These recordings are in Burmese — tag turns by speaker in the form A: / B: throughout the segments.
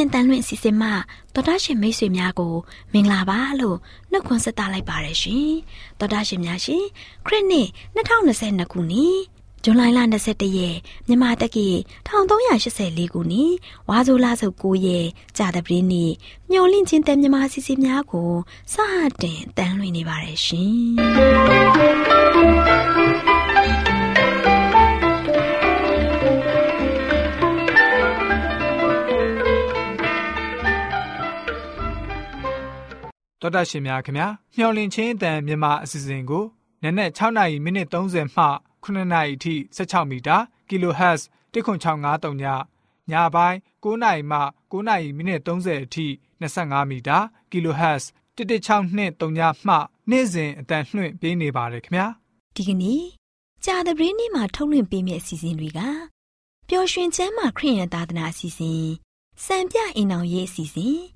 A: င့်ချင်းတန်လွင့်စီစဉ်မှတော်တာရှင်မိတ်ဆွေများကိုမင်္ဂလာပါလို့နှုတ်ခွန်းဆက်သလိုက်ပါရရှင်တော်တာရှင်များရှင်ခရစ်နှစ်2022ခုနှစ်ဇွန်လ21ရက်မြန်မာတက္ကီ1384ခုနှစ်ဝါဆိုလဆုပ်9ရက်ကြာသပတေးနေ့မျော်လင့်ခြင်းတဲ့မြန်မာစီစဉ်များကိုစတင်တန်လွင့်နေပါရရှင်
B: တော်တာရှင်များခင်ဗျာမျော်လင့်ခြင်းအတန်မြန်မာအစီအစဉ်ကိုနနက်6နာရီမိနစ်30မှ9နာရီအထိ16မီတာ kHz 10653ညညပိုင်း9နာရီမှ9နာရီမိနစ်30အထိ25မီတာ kHz 11623ညမှနေ့စဉ်အတန်လှွင့်ပေးနေပါတယ်ခင်ဗျာ
A: ဒီကနေ့ကြာသပတေးနေ့မှာထုတ်လွှင့်ပေးမယ့်အစီအစဉ်တွေကပျော်ရွှင်ချမ်းသာခရစ်ယာန်သာသနာအစီအစဉ်စံပြအိမ်အောင်ရေးအစီအစဉ်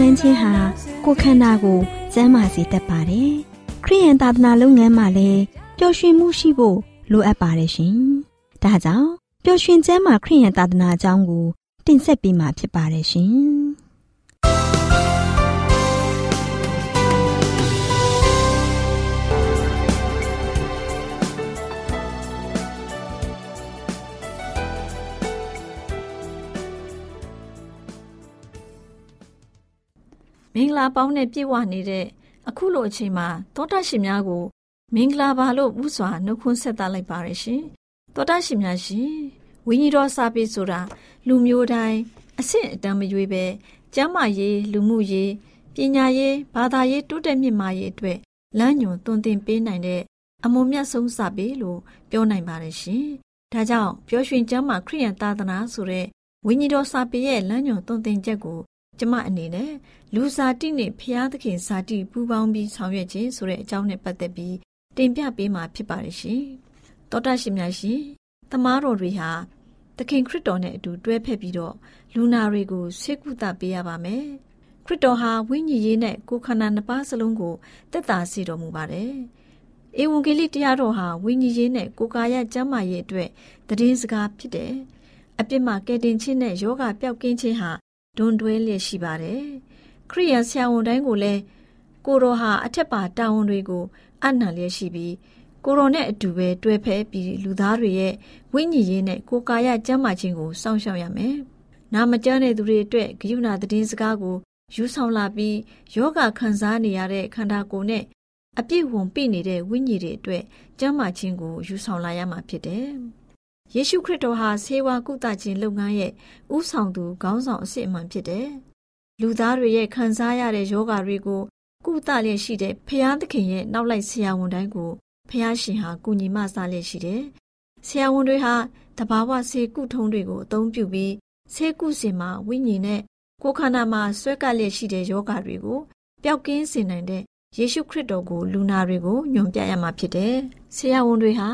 A: လန်းခြင်းဟာကိုယ်ခန္ဓာကိုကျန်းမာစေတတ်ပါတယ်။ခရိယန်သာသနာလုပ်ငန်းမှာလည်းပျော်ရွှင်မှုရှိဖို့လိုအပ်ပါတယ်ရှင်။ဒါကြောင့်ပျော်ရွှင်ကျမ်းမာခရိယန်သာသနာအကြောင်းကိုတင်ဆက်ပေးမှာဖြစ်ပါတယ်ရှင်။
C: မင်္ဂလာပေါင်းနဲ့ပြည့်ဝနေတဲ့အခုလိုအချိန်မှာသောတာရှင်များကို မင်္ဂလာပါလို့ဥစွာနှုတ်ခွန်းဆက်သလိုက်ပါရရှင်သောတာရှင်များရှင်ဝိညာဉ်တော်စာပေဆိုတာလူမျိုးတိုင်းအဆင့်အတန်းမရွေးပဲကျမ်းမာရေးလူမှုရေးပညာရေးဘာသာရေးတိုးတက်မြင့်မားရေးအတွက်လမ်းညွန်သွန်သင်ပေးနိုင်တဲ့အမုံမြတ်ဆုံးစာပေလို့ပြောနိုင်ပါတယ်ရှင်။ဒါကြောင့်ပျော်ရွှင်ကျမ်းမာခရိယန်သာသနာဆိုတဲ့ဝိညာဉ်တော်စာပေရဲ့လမ်းညွန်သွန်သင်ချက်ကို ကျမအနေနဲ့လူစာတိနဲ့ဖျားသခင်စာတိပူးပေါင်းပြီးဆောင်ရွက်ခြင်းဆိုတဲ့အကြောင်းနဲ့ပတ်သက်ပြီးတင်ပြပေးမှာဖြစ်ပါတယ်ရှင်။သောတာရှင်များရှင်တမားတော်တွေဟာသခင်ခရစ်တော်နဲ့အတူတွဲဖက်ပြီးတော့လူနာတွေကိုဆေးကုသပေးရပါမယ်။ခရစ်တော်ဟာဝိညာဉ်ရေးနဲ့ကိုယ်ခန္ဓာနှစ်ပါးစလုံးကိုတက်တာစေတော်မူပါတယ်။ဧဝံဂေလိတရားတော်ဟာဝိညာဉ်ရေးနဲ့ကိုယ်ကာယကျမ်းမာရေးအတွက်တည်င်းစကားဖြစ်တယ်။အပြစ်မှကယ်တင်ခြင်းနဲ့ယောဂပျောက်ကင်းခြင်းဟာ ဒွန်တွဲလျက်ရှိပါတယ်။ခရိယန်ဆရာဝန်တိုင်းကိုလည်းကိုတော်ဟာအထက်ပါတာဝန်တွေကိုအနံလျက်ရှိပြီးကိုရောနဲ့အတူပဲတွဲဖက်ပြီးလူသားတွေရဲ့ဝိညာဉ်ရေးနဲ့ကိုယ်ကာယကျန်းမာခြင်းကိုစောင့်ရှောက်ရမယ်။နာမကျန်းတဲ့သူတွေအတွက်ဂရုဏာသတင်းစကားကိုယူဆောင်လာပြီးယောဂခံစားနေရတဲ့ခန္ဓာကိုယ်နဲ့အပြည့်ဝန်ပြနေတဲ့ဝိညာဉ်တွေအတွက်ကျန်းမာခြင်းကိုယူဆောင်လာရမှာဖြစ်တယ်။ ယေရှုခရစ်တော်ဟာဆေးဝါးကုသခြင်းလုပ်ငန်းရဲ့ဥဆောင်သူခေါင်းဆောင်အစစ်အမှန်ဖြစ်တယ်။လူသားတွေရဲ့ခံစားရတဲ့ယောဂတွေကိုကုသလျက်ရှိတဲ့ဖျားသခင်ရဲ့နောက်လိုက်ဆရာဝန်တိုင်းကိုဖះရှင်ဟာကုညီမစားလျက်ရှိတယ်။ဆရာဝန်တွေဟာတဘာဝဆေးကုထုံးတွေကိုအသုံးပြုပြီးဆေးကုစင်မှာဝိညာဉ်နဲ့ကိုယ်ခန္ဓာမှာဆွဲကပ်လျက်ရှိတဲ့ယောဂတွေကိုပျောက်ကင်းစေနိုင်တဲ့ယေရှုခရစ်တော်ကိုလူနာတွေကိုညွှန်ပြရမှာဖြစ်တယ်။ဆရာဝန်တွေဟာ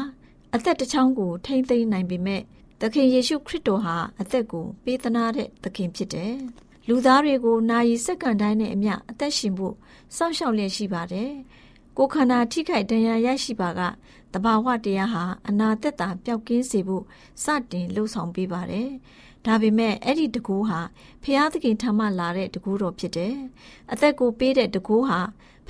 C: အသက်တစ်ချောင်းကိုထိမ့်သိမ်းနိုင်ပေမဲ့သခင်ယေရှုခရစ်တော်ဟာအသက်ကိုပေးသနာတဲ့သခင်ဖြစ်တယ်။လူသားတွေကိုနာယီစက္ကန့်တိုင်းနဲ့အမျှအသက်ရှင်ဖို့စောင့်ရှောက်လျက်ရှိပါတယ်။ကိုခန္ဓာထိခိုက်ဒဏ်ရာရရှိပါကတဘာဝတရားဟာအနာသက်တာပျောက်ကင်းစေဖို့စတင်လှုံ့ဆော်ပေးပါတယ်။ဒါပေမဲ့အဲ့ဒီတကူဟာဖျားသခင်ထမ်းမှလာတဲ့တကူတော်ဖြစ်တယ်။အသက်ကိုပေးတဲ့တကူဟာ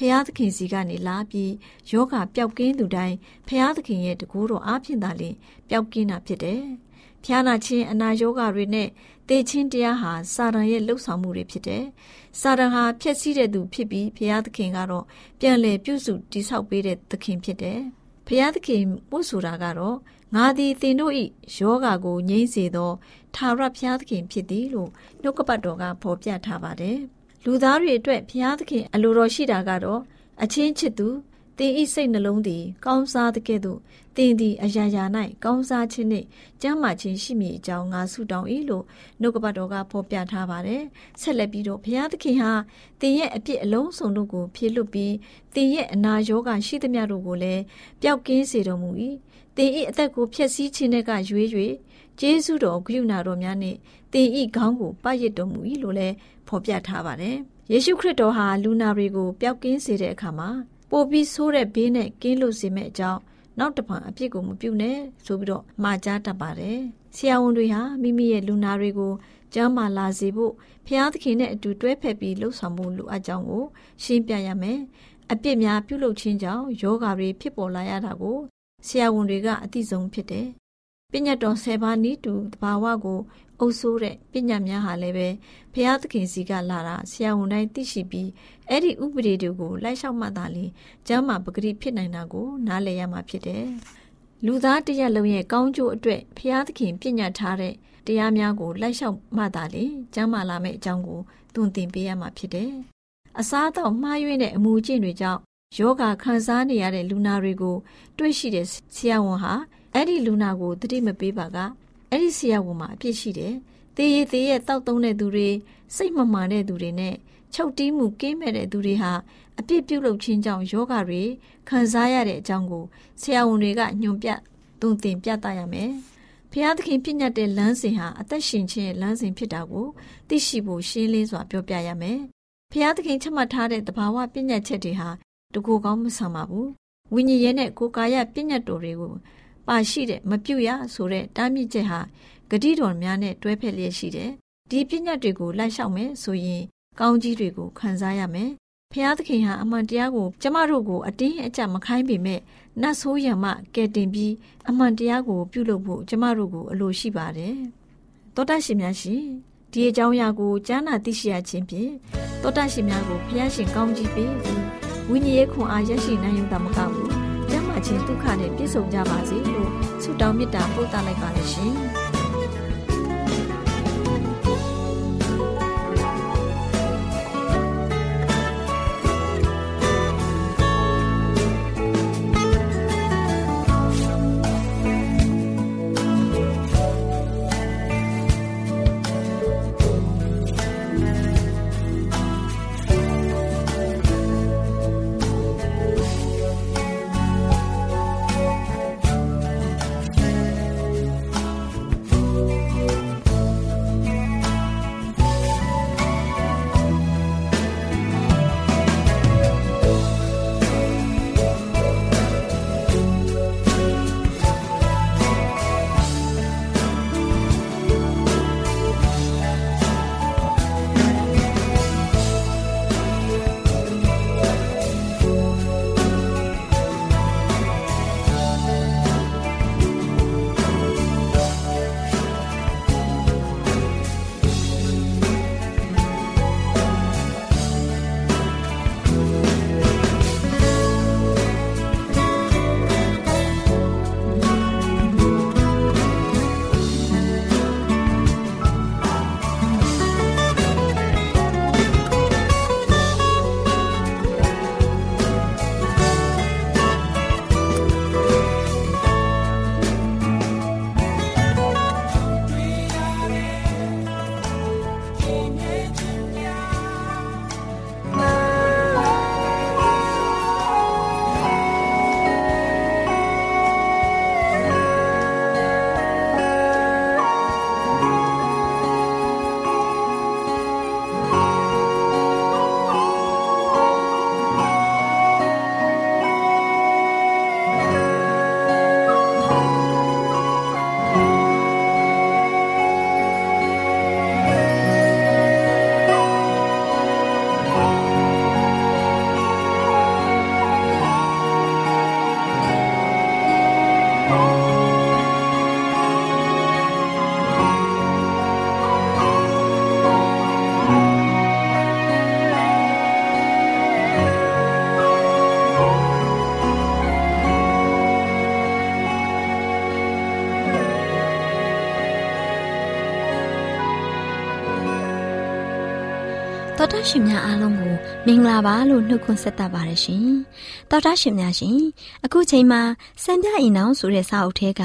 C: ဖျားသခင်စီကနေလာပြီးယောဂပျောက်ကင်းသူတိုင်းဖျားသခင်ရဲ့တကူတော်အားဖြင့်သာလျှင်ပျောက်ကင်းတာဖြစ်တယ်။ဖျားနာခြင်းအနာယောဂတွေနဲ့တေချင်းတရားဟာစာတန်ရဲ့လှုပ်ဆောင်မှုတွေဖြစ်တယ်။စာတန်ဟာဖျက်ဆီးတဲ့သူဖြစ်ပြီးဘုရားသခင်ကတော့ပြန်လည်ပြုစုတည်ဆောက်ပေးတဲ့သခင်ဖြစ်တယ်။ဘုရားသခင်ပို့ဆိုတာကတော့ငါသည်သင်တို့၏ယောဂါကိုငြိမ့်စေသောထာဝရဘုရားသခင်ဖြစ်သည်လို့နှုတ်ကပတ်တော်ကဖော်ပြထားပါတယ်။ လူသားတွေအတွက်ဘုရားသခင်အလိုတော်ရှိတာကတော့အချင်းချစ်သူသင်ဤစိတ်နှလုံးသည် ကောင်းစားတဲ့ကဲ့သို့သင်သည်အရာရာ၌ကောင်းစားခြင်းနှင့်ကျမ်းမာခြင်းရှိမည်အကြောင်းငါဆုတောင်း၏လို့နှုတ်ကပတ်တော်ကဖော်ပြထားပါတယ်။ဆက်လက်ပြီးတော့ဘုရားသခင်ဟာသင်ရဲ့အပြစ်အလုံးစုံတို့ကိုဖြေလွတ်ပြီးသင်ရဲ့အနာရောဂါရှိသမျှတို့ကိုလည်းပျောက်ကင်းစေတော်မူ၏။သင်၏အသက်ကိုဖျက်ဆီးခြင်းကရွေး၍ကျေးဇူးတော်ဂရုဏာတော်များနှင့် သင်၏ခေါင်းကိုပရစ်တော်မူ၏လို့လည်းဖော်ပြထားပါတယ်။ယေရှုခရစ်တော်ဟာလူနာတွေကိုပျောက်ကင်းစေတဲ့အခါမှာပိုပြီးဆိုးတဲ့ဘေးနဲ့ကင်းလို့စေမဲ့အကြောင်းနောက်တစ်ဖန်အပြစ်ကိုမပြုနဲ့ဆိုပြီးတော့မှာကြားတတ်ပါတယ်။ဆရာဝန်တွေဟာမိမိရဲ့လူနာတွေကိုကျမ်းမာလာစေဖို့ဖျားသခင်နဲ့အတူတွဲဖက်ပြီးလှုပ်ဆောင်မှုလိုအပ်ကြောင်းကိုရှင်းပြရမယ်။အပြစ်များပြုလုပ်ခြင်းကြောင့်ယောဂါတွေဖြစ်ပေါ်လာရတာကိုဆရာဝန်တွေကအသိဆုံးဖြစ်တယ်။ပညတ်တော်၁၀ပါးနီးတူတဘာဝကို အုပ်ဆိုးတဲ့ပညာများဟာလည်းပဲဘုရားသခင်စီကလာတာဆရာဝန်တိုင်းသိရှိပြီးအဲ့ဒီဥပဒေတွေကိုလိုက်လျှောက်မှသာလေကျမ်းမာပဂတိဖြစ်နိုင်တာကိုနားလည်ရမှာဖြစ်တယ်။လူသားတရက်လုံးရဲ့ကောင်းကျိုးအတွက်ဘုရားသခင်ပြညတ်ထားတဲ့တရားများကိုလိုက်လျှောက်မှသာလေကျမ်းမာလာမယ့်အကြောင်းကိုသွန်သင်ပေးရမှာဖြစ်တယ်။အစားအသောက်မှားယွင်းတဲ့အမူအကျင့်တွေကြောင့်ယောဂခံစားနေရတဲ့လူနာတွေကို တွေ့ရှိတဲ့ဆရာဝန်ဟာအဲ့ဒီလူနာကိုတတိမပေးပါက အဲ့ဒီဆရာဝန်မှာအပြစ်ရှိတယ်။သေရသေးရဲ့တောက်သုံးတဲ့သူတွေစိတ်မမှန်တဲ့သူတွေနဲ့ချုပ်တီးမှုကင်းမဲ့တဲ့သူတွေဟာအပြစ်ပြုလုပ်ခြင်းကြောင့်ယောဂတွေခံစားရတဲ့အကြောင်းကိုဆရာဝန်တွေကညွှန်ပြသွန်သင်ပြသရမယ်။ဖျားသခင်ပြညတ်တဲ့လမ်းစဉ်ဟာအသက်ရှင်ခြင်းရဲ့လမ်းစဉ်ဖြစ်တာကိုသိရှိဖို့ရှင်းလင်းစွာပြောပြရမယ်။ဖျားသခင်ချမှတ်ထားတဲ့တဘာဝပြညတ်ချက်တွေဟာတကူကောင်းမဆန်ပါဘူး။ဝိညာဉ်ရဲ့နဲ့ကိုယ်ကာယပြညတ်တော်တွေကို ပါရှိတဲ့မပြုတ်ရဆိုတဲ့တားမြစ်ချက်ဟာဂတိတော်များနဲ့တွဲဖက်လျက်ရှိတယ်။ဒီပြည့်ညတ်တွေကိုလိုက်လျှောက်မယ်ဆိုရင်ကောင်းကြီးတွေကိုခံစားရမယ်။ဖျားသခင်ဟာအမှန်တရားကိုကျမတို့ကိုအတင်းအကျပ်မခိုင်းပေမဲ့နတ်ဆိုးရံမှကဲတင်ပြီးအမှန်တရားကိုပြုလုပ်ဖို့ကျမတို့ကိုအလိုရှိပါတယ်။သောတရှင်များရှင်ဒီအကြောင်းအရာကိုကြားနာသိရှိရခြင်းဖြင့်တောတရှင်များကိုဖျားရှင်ကောင်းကြီးပေးပြီးဝိညာဉ်ရေးခွန်အားရရှိနိုင်ရုံသာမကဘူးကျမ်းမာ ခြင်းဒုက္ခနဲ့ပြည့်စုံကြပါစေလို့ဆုတောင်းမေတ္တာပို့သလိုက်ပါရရှင်။
D: တော်တာရှင်များအားလုံးကိုမင်္ဂလာပါလို့နှုတ်ခွန်းဆက်သပါတယ်ရှင်။တော်တာရှင်များရှင်အခုချိန်မှာစံပြအိမ်အောင်ဆိုတဲ့စာအုပ်ထဲက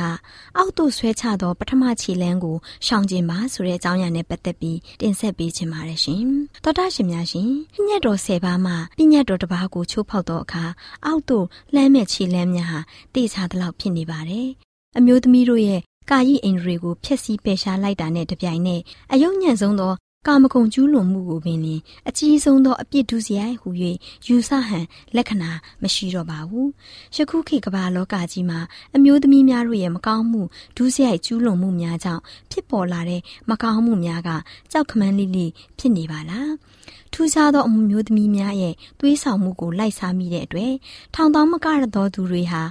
D: အောက်သို့ဆွဲချသောပထမခြေလမ်းကိုရှောင်ကျင်ပါဆိုတဲ့အကြောင်းအရာနဲ့ပတ်သက်ပြီးတင်ဆက်ပေးချင်ပါတယ်ရှင်။တော်တာရှင်များရှင်ပြညတ်တော်၁၀ပါးမှာပြညတ်တော်တစ်ပါးကိုချိုးဖောက်သောအခါအောက်သို့လှမ်းမဲ့ခြေလမ်းများဟာတိကျသလောက်ဖြစ်နေပါတယ်။အမျိုးသမီးတို့ရဲ့ကာယိအိန္ဒြေကိုဖျက်ဆီးပယ်ရှားလိုက်တာနဲ့တပြိုင်နက်အယုံညံ့ဆုံးသော ကာမဂုဏ်ကျူးလွန်မှုကိုပင်လင်အကြီးဆုံးသောအပြစ်ဒုစရိုက်ဟု၍ယူဆဟန်လက္ခဏာမရှိတော့ပါဘူး။ယခုခေတ်ကမ္ဘာလောကကြီးမှာအမျိုးသမီးများတို့ရဲ့မကောင်းမှုဒုစရိုက်ကျူးလွန်မှုများကြောင့်ဖြစ်ပေါ်လာတဲ့မကောင်းမှုများကကြောက်ခမန်းလိလိဖြစ်နေပါလား။ထူးခြားသောအမှုမျိုးသမီးများရဲ့သွေးဆောင်မှုကိုလိုက်စားမိတဲ့အတွက်ထောင်တောင်းမကရသောသူတွေဟာ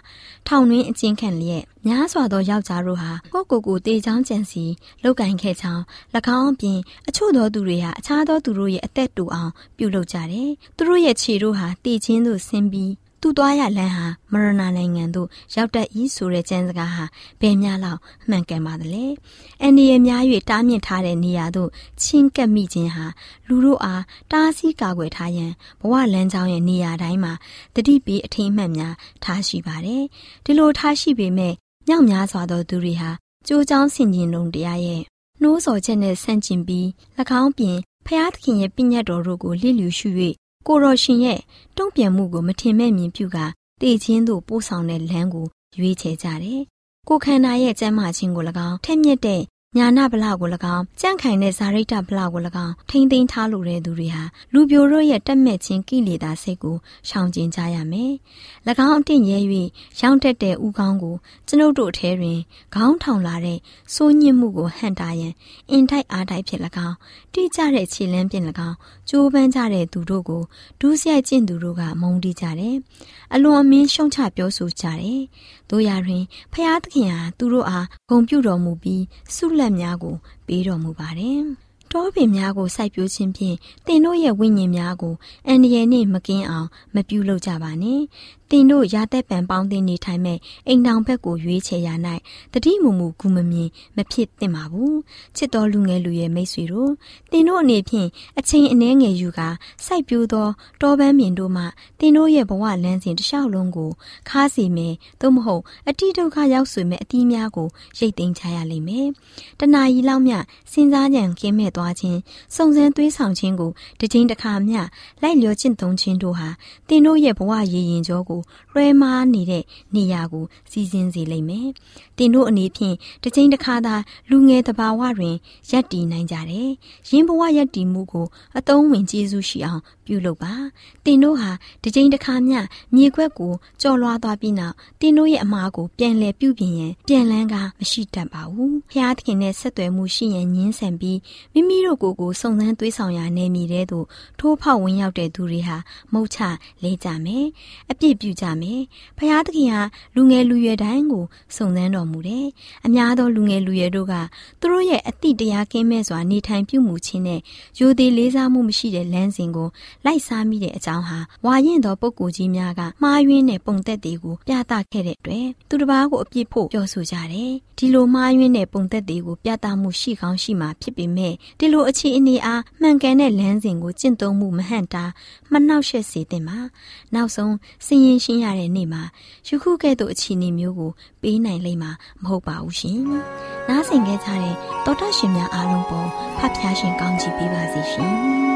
D: ထောင်တွင်းအကျဉ်းခံလျက် များစွာသောယောက်ျားတို့ဟာကိုကိုကိုတေချောင်းကြံစီလောက်ကင်ခဲ့ချောင်း၎င်းအပြင်အချို့သောသူတွေဟာအခြားသောသူတို့ရဲ့အသက်တူအောင်ပြုလုပ်ကြတယ်။သူတို့ရဲ့ခြေတို့ဟာတေချင်းသို့ဆင်းပြီးသူ့သွားရလမ်းဟာမရဏနိုင်ငံသို့ရောက်တတ်၏ဆိုတဲ့ကျမ်းစကားဟာဘယ်များလောက်မှန်ကန်ပါသလဲ။အန်ဒီရများ၍တားမြစ်ထားတဲ့နေရာသို့ချင်းကပ်မိခြင်းဟာလူတို့အားတားဆီးကာကွယ်ထားရန်ဘဝလမ်းကြောင်းရဲ့နေရာတိုင်းမှာတတိပီအထိမ်းအမှတ်များထားရှိပါတယ်။ဒီလိုထားရှိပေမဲ့ မြောက်များစွာသောသူတွေဟာကြိုးချောင်းဆင်ခြင်လုံးတရားရဲ့နှိုးဆော်ချက်နဲ့ဆန့်ကျင်ပြီး၎င်းပြင်ဖျားသခင်ရဲ့ပြည့်ညတ်တော်တို့ကိုလစ်လျူရှု၍ကိုရောရှင်ရဲ့တုံ့ပြန်မှုကိုမထင်မဲ့မြင်ပြုကတည်ခြင်းသို့ပို့ဆောင်တဲ့လမ်းကိုရွေးချယ်ကြတယ်။ကိုခန္ဓာရဲ့ကျမ်းမာခြင်းကို၎င်းထက်မြက်တဲ့ ညာနာဗလာကို၎င်းကြန့်ခိုင်တဲ့ဇာရိတဗလာကို၎င်းထိမ့်သိမ်းထားလိုတဲ့သူတွေဟာလူပြိုတို့ရဲ့တက်မဲ့ခြင်းကိလေသာစိတ်ကိုရှောင်ကျဉ်ကြရမယ်။၎င်းအတင့်ရဲ၍ရောင်းတက်တဲ့ဥကောင်းကိုကျွန်ုပ်တို့ထဲတွင်ခေါင်းထောင်လာတဲ့စိုးညစ်မှုကိုဟန်တာရန်အင်တိုက်အားတိုက်ဖြစ်၎င်းတိကျတဲ့ခြေလမ်းပြင်၎င်းကြိုးပမ်းကြတဲ့သူတို့ကိုဒူးဆိုင်ကျင့်သူတို့ကမုန်းတီးကြတယ်။အလွန်အမင်းရှုံချပြောဆိုကြတယ်။တို့ရတွင်ဖျားသခင်ဟာသူတို့အားဂုံပြုတော်မူပြီးဆုလက်များကိုပေးတော်မူပါတယ်။တောပင်များကိုစိုက်ပျိုးခြင်းဖြင့်တင်တို့ရဲ့ဝိညာဉ်များကိုအန္တရာယ်နှင့်မကင်းအောင်မပြုလုပ်ကြပါနဲ့တင်တို့ရာသက်ပံပေါင်းတင်နေထိုင်မဲ့အိမ်တောင်ဘက်ကိုရွေးချယ်ရ၌တတိမူမူကူမမြင်မဖြစ်သင့်ပါဘူးချစ်တော်လူငယ်လူရဲ့မိတ်ဆွေတို့တင်တို့အနေဖြင့်အချိန်အနည်းငယ်ယူကာစိုက်ပျိုးသောတောပန်းမြင်တို့မှတင်တို့ရဲ့ဘဝလမ်းစဉ်တစ်လျှောက်လုံးကိုခါးစီမယ်သို့မဟုတ်အတိဒုက္ခရောက်ဆွေမဲ့အသီးများကိုရိတ်သိမ်းချရလိမ့်မယ်တနာရီလောက်မြစဉ်းစားကြံကင်းမဲ့သွားခြင်းစုံစမ်းသွေးဆောင်ခြင်းကိုတစ်ချိန်တစ်ခါမျှလိုက်လျောကျင့်သုံးခြင်းတို့ဟာတင်တို့ရဲ့ဘဝရည်ရင်ကြောကိုလွှဲမားနေတဲ့နေရာကိုစီစဉ်စေလိမ့်မယ်။တင်တို့အနေဖြင့်တစ်ချိန်တစ်ခါသာလူငယ်တဘာဝတွင်ရပ်တည်နိုင်ကြတယ်။ရင်းဘဝရပ်တည်မှုကိုအသုံးဝင်ကျေးဇူးရှိအောင် ပြုလုပ်ပါ။တင်တို့ဟာတစ်ချိန်တစ်ခါမျှမြေခွက်ကိုကြော်လွှားသွားပြီးနောက်တင်တို့ရဲ့အမှားကိုပြန်လည်ပြုပြင်ရင်ပြန်လန်းကမရှိတတ်ပါဘူး။ဖျားသခင်နဲ့ဆက်သွယ်မှုရှိရင်ညင်းဆန်ပြီးမိမိတို့ကိုယ်ကိုစုံစမ်းသွေးဆောင်ရာနေမည်တဲ့သို့ထိုးဖောက်ဝင်ရောက်တဲ့သူတွေဟာမုတ်ချလဲကြမယ်။အပြစ်ပြုကြမယ်။ဖျားသခင်ဟာလူငယ်လူရွယ်တိုင်းကိုစုံစမ်းတော်မူတယ်။အများသောလူငယ်လူရွယ်တို့ကသူတို့ရဲ့အတိတရားကင်းမဲ့စွာနေထိုင်ပြုမှုခြင်းနဲ့ရိုသေလေးစားမှုမရှိတဲ့လမ်းစဉ်ကို လိုက်စားမိတဲ့အကြောင်းဟာဝါရင်သောပုဂ္ဂိုလ်ကြီးများကမှားယွင်းတဲ့ပုံသက်တွေကိုပြသခဲ့တဲ့အတွက်သူတစ်ပါးကိုအပြစ်ဖို့ပြောဆိုကြတယ်။ဒီလိုမှားယွင်းတဲ့ပုံသက်တွေကိုပြသမှုရှိကောင်းရှိမှာဖြစ်ပေမဲ့ဒီလိုအခြေအနေအားမှန်ကန်တဲ့လမ်းစဉ်ကိုကျင့်သုံးမှုမဟန့်တာမနှောက်ယှက်စေသင့်ပါ။နောက်ဆုံးစင်ရင်ရှင်းရတဲ့နေ့မှာယခုကဲ့သို့အခြေအနေမျိုးကိုပေးနိုင်လိမ့်မှာမဟုတ်ပါဘူးရှင်။နားဆင်ခဲ့ကြတဲ့တောတရှင်များအားလုံးပေါ်ဖတ်ဖျားရှင်ကောင်းချီးပေးပါစေရှင်။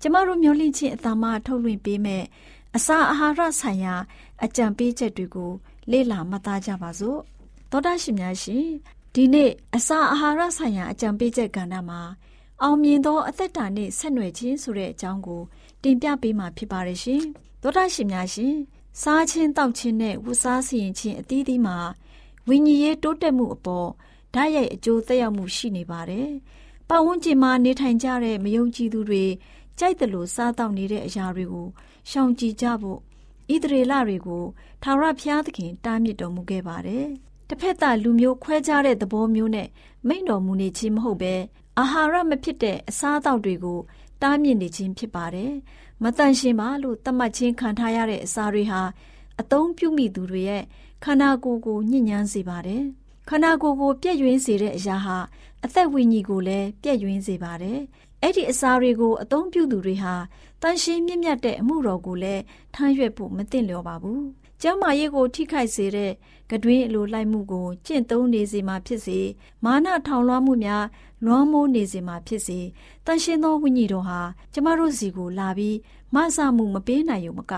C: ကျမတို့မျိုးလင့်ချင်းအတမထုတ်လွှင့်ပေးမဲ့အစာအာဟာရဆိုင်ရာအကြံပေးချက်တွေကိုလေ့လာမှတ်သားကြပါစို့သောတာရှင်များရှင်ဒီနေ့အစာအာဟာရဆိုင်ရာအကြံပေးချက်ကဏ္ဍမှာအောင်မြင်သောအသက်တာနဲ့ဆက်နွယ်ခြင်းဆိုတဲ့အကြောင်းကိုတင်ပြပေးမှာဖြစ်ပါတယ်ရှင်သောတာရှင်များရှင်စားခြင်းတောက်ခြင်းနဲ့ဝတ်စားစီရင်ခြင်းအသီးသီးမှာဝိညာဉ်ရေးတိုးတက်မှုအပေါ်ဓာတ်ရိုက်အကျိုးသက်ရောက်မှုရှိနေပါတယ်ပတ်ဝန်းကျင်မှာနေထိုင်ကြတဲ့မယုံကြည်သူတွေ ကြိုက်တယ်လို့စားတောက်နေတဲ့အရာတွေကိုရှောင်ကြဉ်ကြဖို့ဣသရေလတွေကိုထာဝရဘုရားသခင်တားမြစ်တော်မူခဲ့ပါတယ်။တစ်ဖက်သားလူမျိုးခွဲခြားတဲ့သဘောမျိုးနဲ့မိန့်တော်မူနေခြင်းမဟုတ်ပဲအာဟာရမဖြစ်တဲ့အစားအသောက်တွေကိုတားမြစ်နေခြင်းဖြစ်ပါတယ်။မတန်ရှင်ပါလို့သတ်မှတ်ခြင်းခံထားရတဲ့အစာတွေဟာအသုံးပြုမိသူတွေရဲ့ခန္ဓာကိုယ်ကိုညှဉ်းညမ်းစေပါတယ်။ခန္ဓာကိုယ်ကိုပြည့်ယွင်းစေတဲ့အရာဟာအသက်ဝိညာဉ်ကိုလည်းပြည့်ယွင်းစေပါတယ်။ အဲ့ဒီအစာတွေကိုအသုံးပြုသူတွေဟာတန်ရှင်းမြင့်မြတ်တဲ့အမှုတော်ကိုလည်းထမ်းရွက်ဖို့မသင့်လျော်ပါဘူး။ကျမ်းမာရေးကိုထိခိုက်စေတဲ့ကတွင်းအလိုလိုက်မှုကိုကျင့်သုံးနေစေမှာဖြစ်စေမာနထောင်လွှားမှုများလွမ်းမိုးနေစေမှာဖြစ်စေတန်ရှင်းသောဝိညာဉ်တော်ဟာကျမတို့စီကိုလာပြီးမဆမှုမပေးနိုင်ုံမက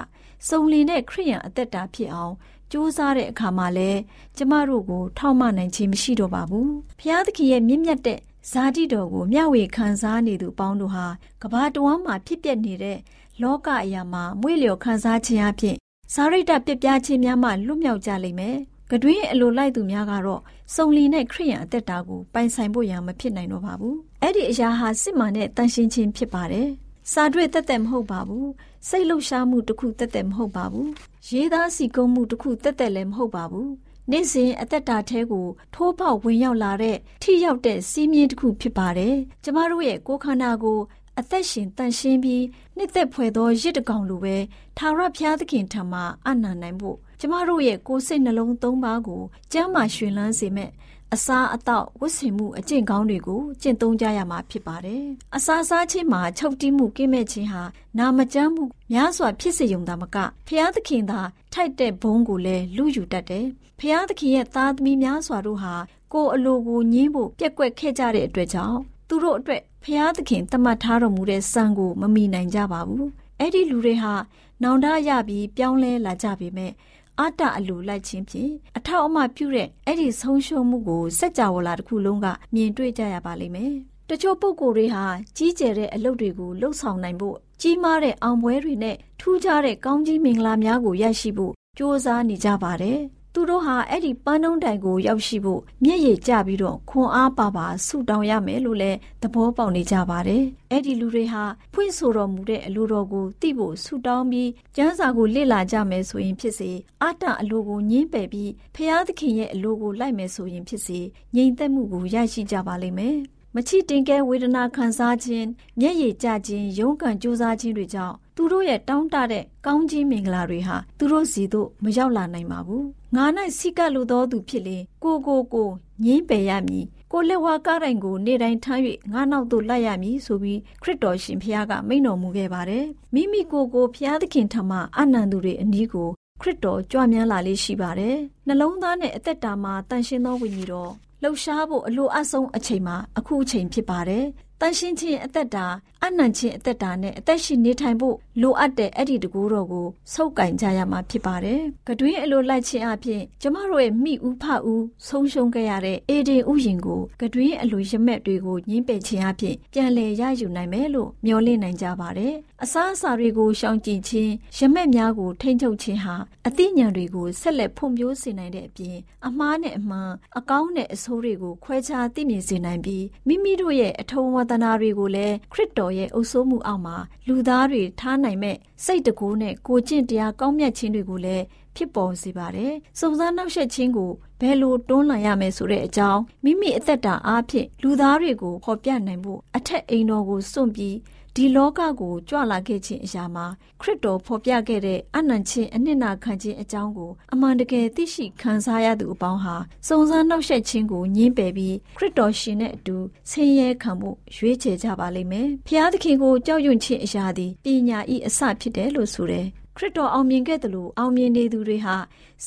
C: စုံလင်တဲ့ခရိယံအသက်တာဖြစ်အောင်ကြိုးစားတဲ့အခါမှာလဲကျမတို့ကိုထောက်မနိုင်ခြင်းမရှိတော့ပါဘူး။ဖျားသခင်ရဲ့မြင့်မြတ်တဲ့ ဇာတိတော်ကိုမျှဝေခံစားနေသူပေါင်းတို့ဟာကဘာတဝမ်းမှာဖြစ်ပျက်နေတဲ့လောကအရာမှာမွေးလျော်ခံစားခြင်းအဖြစ်စာရိတ္တပြပြခြင်းများမှလွတ်မြောက်ကြလိမ့်မယ်။ကကတွင်းအလိုလိုက်သူများကတော့စုံလီနဲ့ခရိယံအသက်တာကိုပိုင်ဆိုင်ဖို့ရန်မဖြစ်နိုင်တော့ပါဘူးအဲ့ဒီအရာဟာစစ်မှန်တဲ့တန်ရှင်းခြင်းဖြစ်ပါတယ်စာတွေ့တက်တက်မဟုတ်ပါဘူးစိတ်လှုပ်ရှားမှုတစ်ခုတက်တက်မဟုတ်ပါဘူးရေးသားစီကုံးမှုတစ်ခုတက်တက်လည်းမဟုတ်ပါဘူး နေ့စဉ်အသက်တာထဲကိုထိုးပေါက်ဝင်ရောက်လာတဲ့ထိရောက်တဲ့စီးမြင်တစ်ခုဖြစ်ပါတယ်ကျမတို့ရဲ့ကိုယ်ခန္ဓာကိုအသက်ရှင်တန်ရှင်းပြီးနှစ်သက်ဖွယ်သောရစ်တကောင်လိုပဲထာဝရဘုရားသခင်ထံမှအနန္နိုင်ဖို့ကျမတို့ရဲ့ကိုယ်စိတ်နှလုံးသုံးပါးကိုကျမ်းမာရွှင်လန်းစေမဲ့ အစာအသောက်ဝတ်ဆင်မှုအကျင့်ကောင်းတွေကိုကျင့်သုံးကြရမှာဖြစ်ပါတယ်။အစာစားခြင်းမှာချုပ်တီးမှုကင်းမဲ့ခြင်းဟာနာမကျန်းမှုများစွာဖြစ်စေုံသာမကဖျားသခင်သာထိုက်တဲ့ဘုံကိုလည်းလူယူတတ်တယ်။ဖျားသခင်ရဲ့သားသမီးများစွာတို့ဟာကိုယ်အလိုကိုညှင်းဖို့ပြက်ကွက်ခဲ့ကြတဲ့အတွက်ကြောင့်သူတို့အတွက်ဖျားသခင်တမတ်ထားတော်မူတဲ့စံကိုမမီနိုင်ကြပါဘူး။အဲ့ဒီလူတွေဟာနောင်တရပြီးပြောင်းလဲလာကြပေမဲ့ အတ္တအလိုလိုက်ခြင်းဖြင့်အထောက်အမပြုတဲ့အဲ့ဒီဆုံးရှုံးမှုကိုစัจ java လာတစ်ခုလုံးကမြင်တွေ့ကြရပါလိမ့်မယ်။တချို့ပုဂ္ဂိုလ်တွေဟာကြီးကျယ်တဲ့အလုပ်တွေကိုလှုပ်ဆောင်နိုင်ဖို့ကြီးမားတဲ့အောင်ပွဲတွေနဲ့ထူးခြားတဲ့ကောင်းကြီးမင်္ဂလာများကိုရရှိဖို့ကြိုးစားနေကြပါတယ်။ သူတို့ဟာအဲ့ဒီပန်းနှုံးတိုင်ကိုရောက်ရှိဖို့မျက်ရည်ကျပြီးတော့ခွန်အားပါပါဆုတောင်းရမယ်လို့လည်းသဘောပေါက်နေကြပါတယ်။အဲ့ဒီလူတွေဟာဖွင့်ဆိုတော်မူတဲ့အလိုတော်ကိုသိဖို့ဆုတောင်းပြီးကျမ်းစာကိုလေ့လာကြမယ်ဆိုရင်ဖြစ်စေအတ္တအလိုကိုညှင်းပယ်ပြီးဖျားသခင်ရဲ့အလိုကိုလိုက်မယ်ဆိုရင်ဖြစ်စေငြိမ်သက်မှုကိုရရှိကြပါလိမ့်မယ်။မချစ်တင်ကဲဝေဒနာခံစားခြင်းမျက်ရည်ကျခြင်းရုန်းကန်ကြိုးစားခြင်းတွေကြောင့်သူတို့ရဲ့တောင်းတတဲ့ကောင်းကြီးမင်္ဂလာတွေဟာသူတို့စီသို့မရောက်လာနိုင်ပါဘူး ငါ၌စိကလိုသောသူဖြစ်လေကိုကိုကိုငင်းပယ်ရမည်ကိုလက်ဝါးကားတိုင်းကိုနေတိုင်းထမ်း၍ငါနောက်သို့လိုက်ရမည်ဆိုပြီးခရစ်တော်ရှင်ဖျားကမိန့်တော်မူခဲ့ပါတယ်မိမိကိုယ်ကိုဖျားသခင်ထမအနန္တုတွေအနည်းကိုခရစ်တော်ကြွမြန်းလာလေးရှိပါတယ်နှလုံးသားနဲ့အသက်တာမှာတန်ရှင်းသောဝိညာဉ်တော်လှုပ်ရှားဖို့အလိုအဆုံးအချိန်မှာအခုအချိန်ဖြစ်ပါတယ် တန်ရှင်းခြင်းအသက်တာအနံ့ခြင်းအသက်တာနဲ့အသက်ရှင်နေထိုင်ဖို့လိုအပ်တဲ့အဲ့ဒီတကူတော်ကိုစုပ်ကင်ကြရမှာဖြစ်ပါတယ်။ကတွင်းအလိုလိုက်ခြင်းအပြင်ကျမတို့ရဲ့မိဦးဖဦးဆုံးရှုံးခဲ့ရတဲ့အေဒီဥယင်ကိုကတွင်းအလိုရမက်တွေကိုညှင်းပယ်ခြင်းအပြင်ပြန်လည်ရယူနိုင်မယ်လို့မျှော်လင့်နိုင်ကြပါတယ်။ အစားအစာတွေကိုရှောင်ကျဉ်ခြင်းရမက်များကိုထိမ့်ချုပ်ခြင်းဟာအသိဉာဏ်တွေကိုဆက်လက်ဖွံ့ဖြိုးစေနိုင်တဲ့အပြင်အမှားနဲ့အမှန်အကောင်းနဲ့အဆိုးတွေကိုခွဲခြားသိမြင်စေနိုင်ပြီးမိမိတို့ရဲ့အထုံးဝတနာတွေကိုလည်းခရစ်တော်ရဲ့အုပ်စိုးမှုအောက်မှာလူသားတွေထားနိုင်မဲ့စိတ်တကူနဲ့ကိုကျင့်တရားကောင်းမြတ်ခြင်းတွေကိုလည်းဖြစ်ပေါ်စေပါတယ်။စုံစမ်းနှောက်ယှက်ခြင်းကိုဘယ်လိုတွန်းလှန်ရမယ်ဆိုတဲ့အကြောင်းမိမိအသက်တာအားဖြင့်လူသားတွေကိုဖော်ပြနိုင်ဖို့အထက်အိမ်တော်ကိုစွန့်ပြီး ဒီလောကကိုကြွလာခဲ့ခြင်းအရာမှာခရစ်တော်ဖော်ပြခဲ့တဲ့အနံ့ချင်းအနှစ်နာခံခြင်းအကြောင်းကိုအမှန်တကယ်သိရှိခံစားရသူအပေါင်းဟာစုံစမ်းနှောက်ယှက်ခြင်းကိုညှင်းပယ်ပြီးခရစ်တော်ရှင်နဲ့အတူဆင်းရဲခံမှုရွေးချယ်ကြပါလိမ့်မယ်။ဖျားသခင်ကိုကြောက်ရွံ့ခြင်းအရာသည်ပညာဤအစဖြစ်တယ်လို့ဆိုတယ်ခရစ်တော်အောင်မြင်ခဲ့တယ်လို့အောင်မြင်နေသူတွေဟာ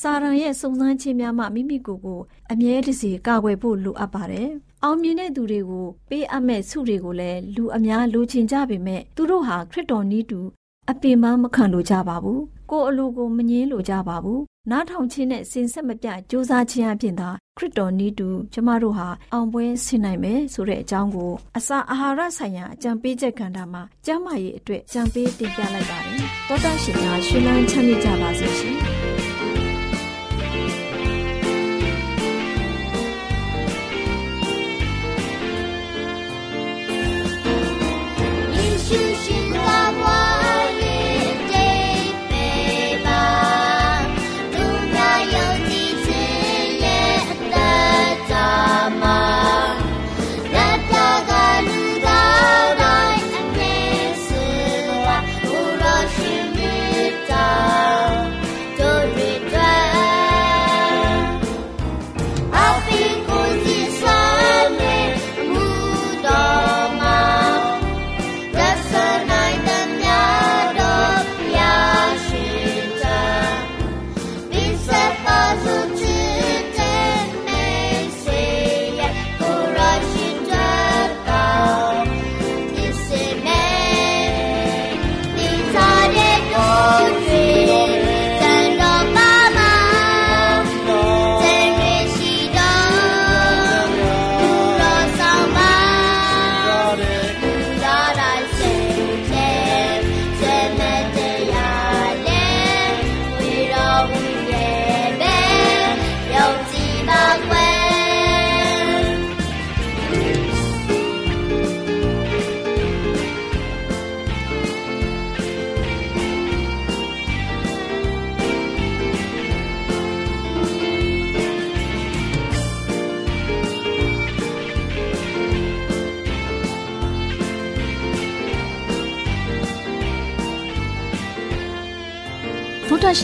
C: စာရန်ရဲ့စုံစမ်းခြင်းများမှမိမိကိုယ်ကိုအမြဲတစေကာကွယ်ဖို့လိုအပ်ပါတယ်။ အောင်မြင်တဲ့သူတွေကိုပေးအပ်မဲ့ဆုတွေကိုလည်းလူအများလိုချင်ကြပေမဲ့သူတို့ဟာခရစ်တော်နည်းတူအပင်ပန်းမခံလိုကြပါဘူး။ကိုယ်အလိုကိုမငင်းလိုကြပါဘူး။နားထောင်ခြင်းနဲ့စင်ဆက်မပြကြိုးစားခြင်းအပြင်သာခရစ်တော်နီးတူကျမတို့ဟာအောင်ပွဲဆင်နိုင်မယ်ဆိုတဲ့အကြောင်းကိုအစာအာဟာရဆိုင်ရာအကြံပေးချက်ကဏ္ဍမှာကျမ်းမာရေးအတွက်ကြံပေးတင်ပြလိုက်ပါတယ်။သောတာရှင်များရှင်လန်းချမ်းမြေ့ကြပါစေရှင်။ 是谁？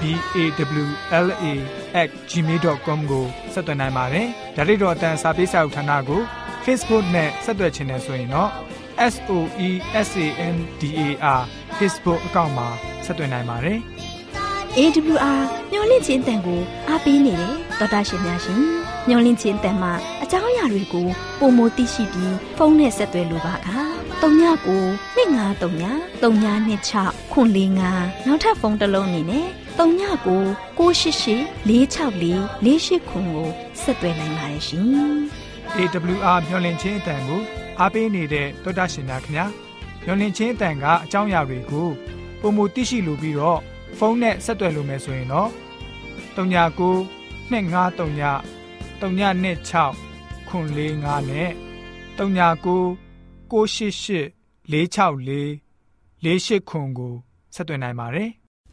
B: B A W L A @gmail.com ကိုဆက်သွင်းနိုင်ပါတယ်။ဒါ့အပြင်တော့အတန်းစာပေးစာဥထာဏာကို Facebook နဲ့ဆက်သွယ်ခြင်းနဲ့ဆိုရင်တော့ S O E S A N D A R Facebook အကောင့်မှာဆက်သွင်းနိုင်ပါတယ်။
D: AWR မျော်လင့်ခြင်းတန်ကိုအားပေးနေတယ်တော်တာရှင်များရှင်မျော်လင့်ခြင်းတန်မှာအကြောင်းအရာတွေကိုပုံမသိရှိပြီးဖုန်းနဲ့ဆက်သွယ်လိုပါက39ကို2939 3926ခွန်45နောက်ထပ်ဖုန်းတစ်လုံးနေနဲ့ 39ကို688 464 48ခွန်ကိုဆက်သွယ်နိုင်ပါတယ်ရှင်
B: AWR မျော်လင့်ခြင်းအတန်ကိုအားပေးနေတဲ့တော်တာရှင်များခင်ဗျာမျော်လင့်ခြင်းအတန်ကအကြောင်းအရာတွေကိုပုံမသိရှိလိုပြီးတော့ဖုန်းနဲ့ဆက်သွယ်လို့မယ်ဆိုရင်တော့39 253 326 445နဲ့39 688 464 48ခွန်ကိုဆက်သွင်းနိုင်ပါတယ်။